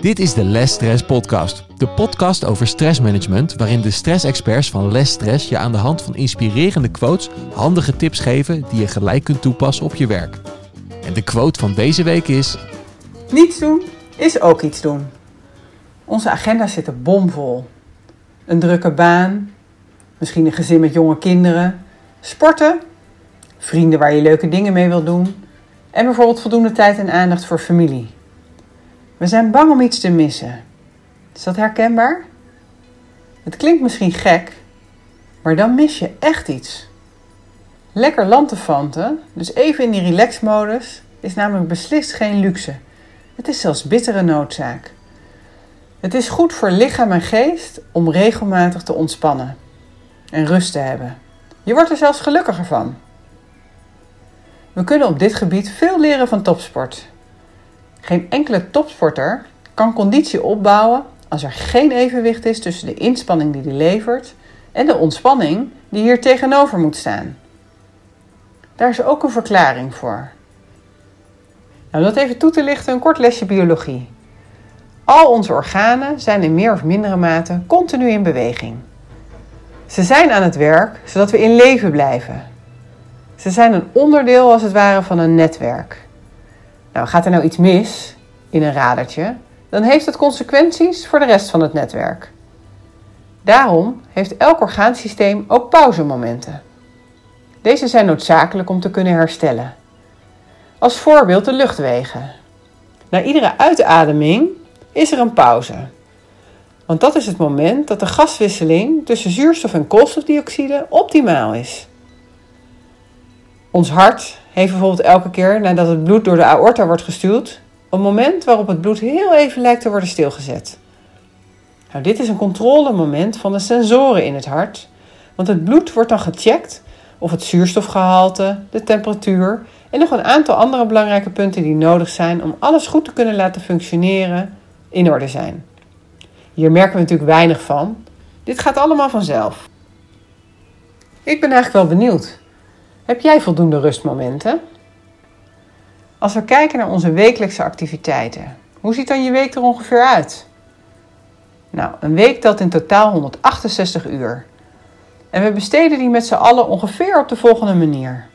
Dit is de Less Stress Podcast. De podcast over stressmanagement, waarin de stressexperts van Less Stress je aan de hand van inspirerende quotes handige tips geven die je gelijk kunt toepassen op je werk. En de quote van deze week is: Niets doen is ook iets doen. Onze agenda zit er bomvol. Een drukke baan, misschien een gezin met jonge kinderen, sporten, vrienden waar je leuke dingen mee wilt doen en bijvoorbeeld voldoende tijd en aandacht voor familie. We zijn bang om iets te missen. Is dat herkenbaar? Het klinkt misschien gek, maar dan mis je echt iets. Lekker lantefanten, dus even in die relaxmodus, is namelijk beslist geen luxe. Het is zelfs bittere noodzaak. Het is goed voor lichaam en geest om regelmatig te ontspannen en rust te hebben. Je wordt er zelfs gelukkiger van. We kunnen op dit gebied veel leren van topsport. Geen enkele topsporter kan conditie opbouwen als er geen evenwicht is tussen de inspanning die hij levert en de ontspanning die hier tegenover moet staan. Daar is ook een verklaring voor. Nou, om dat even toe te lichten, een kort lesje biologie. Al onze organen zijn in meer of mindere mate continu in beweging. Ze zijn aan het werk zodat we in leven blijven. Ze zijn een onderdeel als het ware van een netwerk. Nou, gaat er nou iets mis in een radertje, dan heeft het consequenties voor de rest van het netwerk. Daarom heeft elk orgaansysteem ook pauzemomenten. Deze zijn noodzakelijk om te kunnen herstellen. Als voorbeeld de luchtwegen. Na iedere uitademing is er een pauze. Want dat is het moment dat de gaswisseling tussen zuurstof en koolstofdioxide optimaal is. Ons hart heeft bijvoorbeeld elke keer nadat het bloed door de aorta wordt gestuurd, een moment waarop het bloed heel even lijkt te worden stilgezet. Nou, dit is een controlemoment van de sensoren in het hart, want het bloed wordt dan gecheckt of het zuurstofgehalte, de temperatuur en nog een aantal andere belangrijke punten die nodig zijn om alles goed te kunnen laten functioneren in orde zijn. Hier merken we natuurlijk weinig van. Dit gaat allemaal vanzelf. Ik ben eigenlijk wel benieuwd. Heb jij voldoende rustmomenten? Als we kijken naar onze wekelijkse activiteiten, hoe ziet dan je week er ongeveer uit? Nou, een week telt in totaal 168 uur. En we besteden die met z'n allen ongeveer op de volgende manier.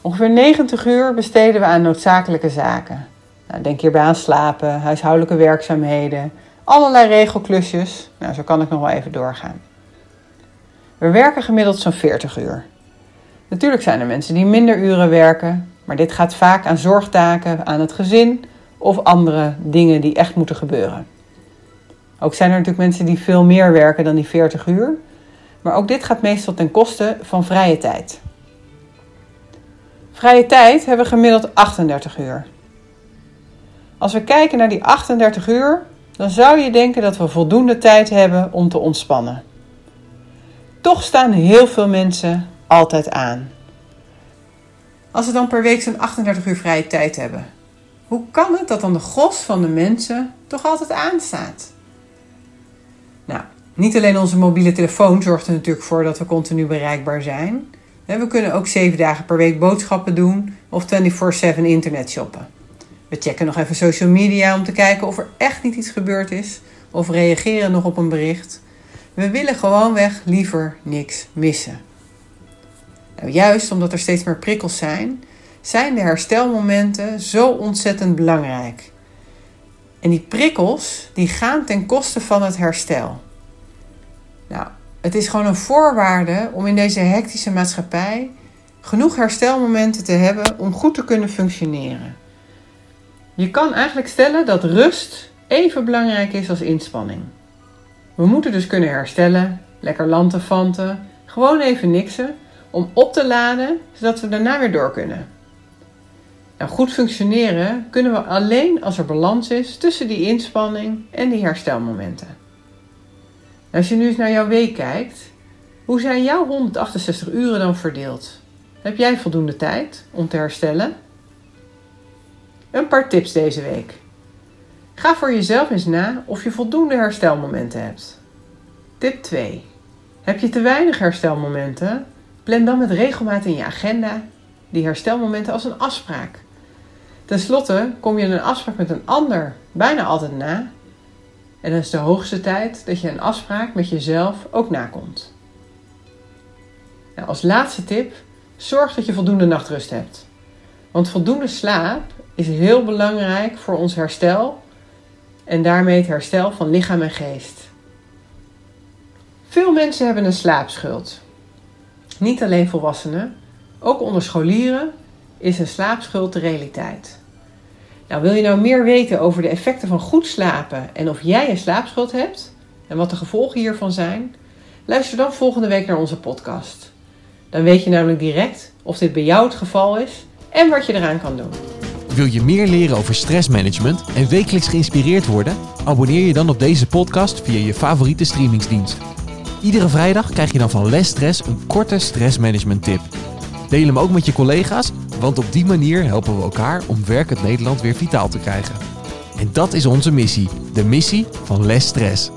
Ongeveer 90 uur besteden we aan noodzakelijke zaken. Nou, denk hierbij aan slapen, huishoudelijke werkzaamheden, allerlei regelklusjes. Nou, zo kan ik nog wel even doorgaan. We werken gemiddeld zo'n 40 uur. Natuurlijk zijn er mensen die minder uren werken, maar dit gaat vaak aan zorgtaken, aan het gezin of andere dingen die echt moeten gebeuren. Ook zijn er natuurlijk mensen die veel meer werken dan die 40 uur, maar ook dit gaat meestal ten koste van vrije tijd. Vrije tijd hebben we gemiddeld 38 uur. Als we kijken naar die 38 uur, dan zou je denken dat we voldoende tijd hebben om te ontspannen. Toch staan heel veel mensen altijd aan. Als we dan per week zo'n 38 uur vrije tijd hebben, hoe kan het dat dan de gros van de mensen toch altijd aanstaat? Nou, niet alleen onze mobiele telefoon zorgt er natuurlijk voor dat we continu bereikbaar zijn. We kunnen ook 7 dagen per week boodschappen doen of 24/7 internet shoppen. We checken nog even social media om te kijken of er echt niet iets gebeurd is of reageren nog op een bericht. We willen gewoonweg liever niks missen. Nou, juist omdat er steeds meer prikkels zijn, zijn de herstelmomenten zo ontzettend belangrijk. En die prikkels die gaan ten koste van het herstel. Nou, het is gewoon een voorwaarde om in deze hectische maatschappij genoeg herstelmomenten te hebben om goed te kunnen functioneren. Je kan eigenlijk stellen dat rust even belangrijk is als inspanning. We moeten dus kunnen herstellen, lekker lantefanten, gewoon even niksen om op te laden zodat we daarna weer door kunnen. Nou, goed functioneren kunnen we alleen als er balans is tussen die inspanning en die herstelmomenten. Als je nu eens naar jouw week kijkt, hoe zijn jouw 168 uren dan verdeeld? Heb jij voldoende tijd om te herstellen? Een paar tips deze week. Ga voor jezelf eens na of je voldoende herstelmomenten hebt. Tip 2. Heb je te weinig Herstelmomenten? Plan dan met regelmaat in je agenda die herstelmomenten als een afspraak. Ten slotte kom je een afspraak met een ander bijna altijd na. En dan is de hoogste tijd dat je een afspraak met jezelf ook nakomt. Nou, als laatste tip, zorg dat je voldoende nachtrust hebt. Want voldoende slaap is heel belangrijk voor ons herstel en daarmee het herstel van lichaam en geest. Veel mensen hebben een slaapschuld. Niet alleen volwassenen, ook onder scholieren is een slaapschuld de realiteit. Nou, wil je nou meer weten over de effecten van goed slapen en of jij een slaapschuld hebt en wat de gevolgen hiervan zijn? Luister dan volgende week naar onze podcast. Dan weet je namelijk direct of dit bij jou het geval is en wat je eraan kan doen. Wil je meer leren over stressmanagement en wekelijks geïnspireerd worden? Abonneer je dan op deze podcast via je favoriete streamingsdienst. Iedere vrijdag krijg je dan van Les Stress een korte stressmanagement tip. Deel hem ook met je collega's, want op die manier helpen we elkaar om werkend Nederland weer vitaal te krijgen. En dat is onze missie, de missie van Les Stress.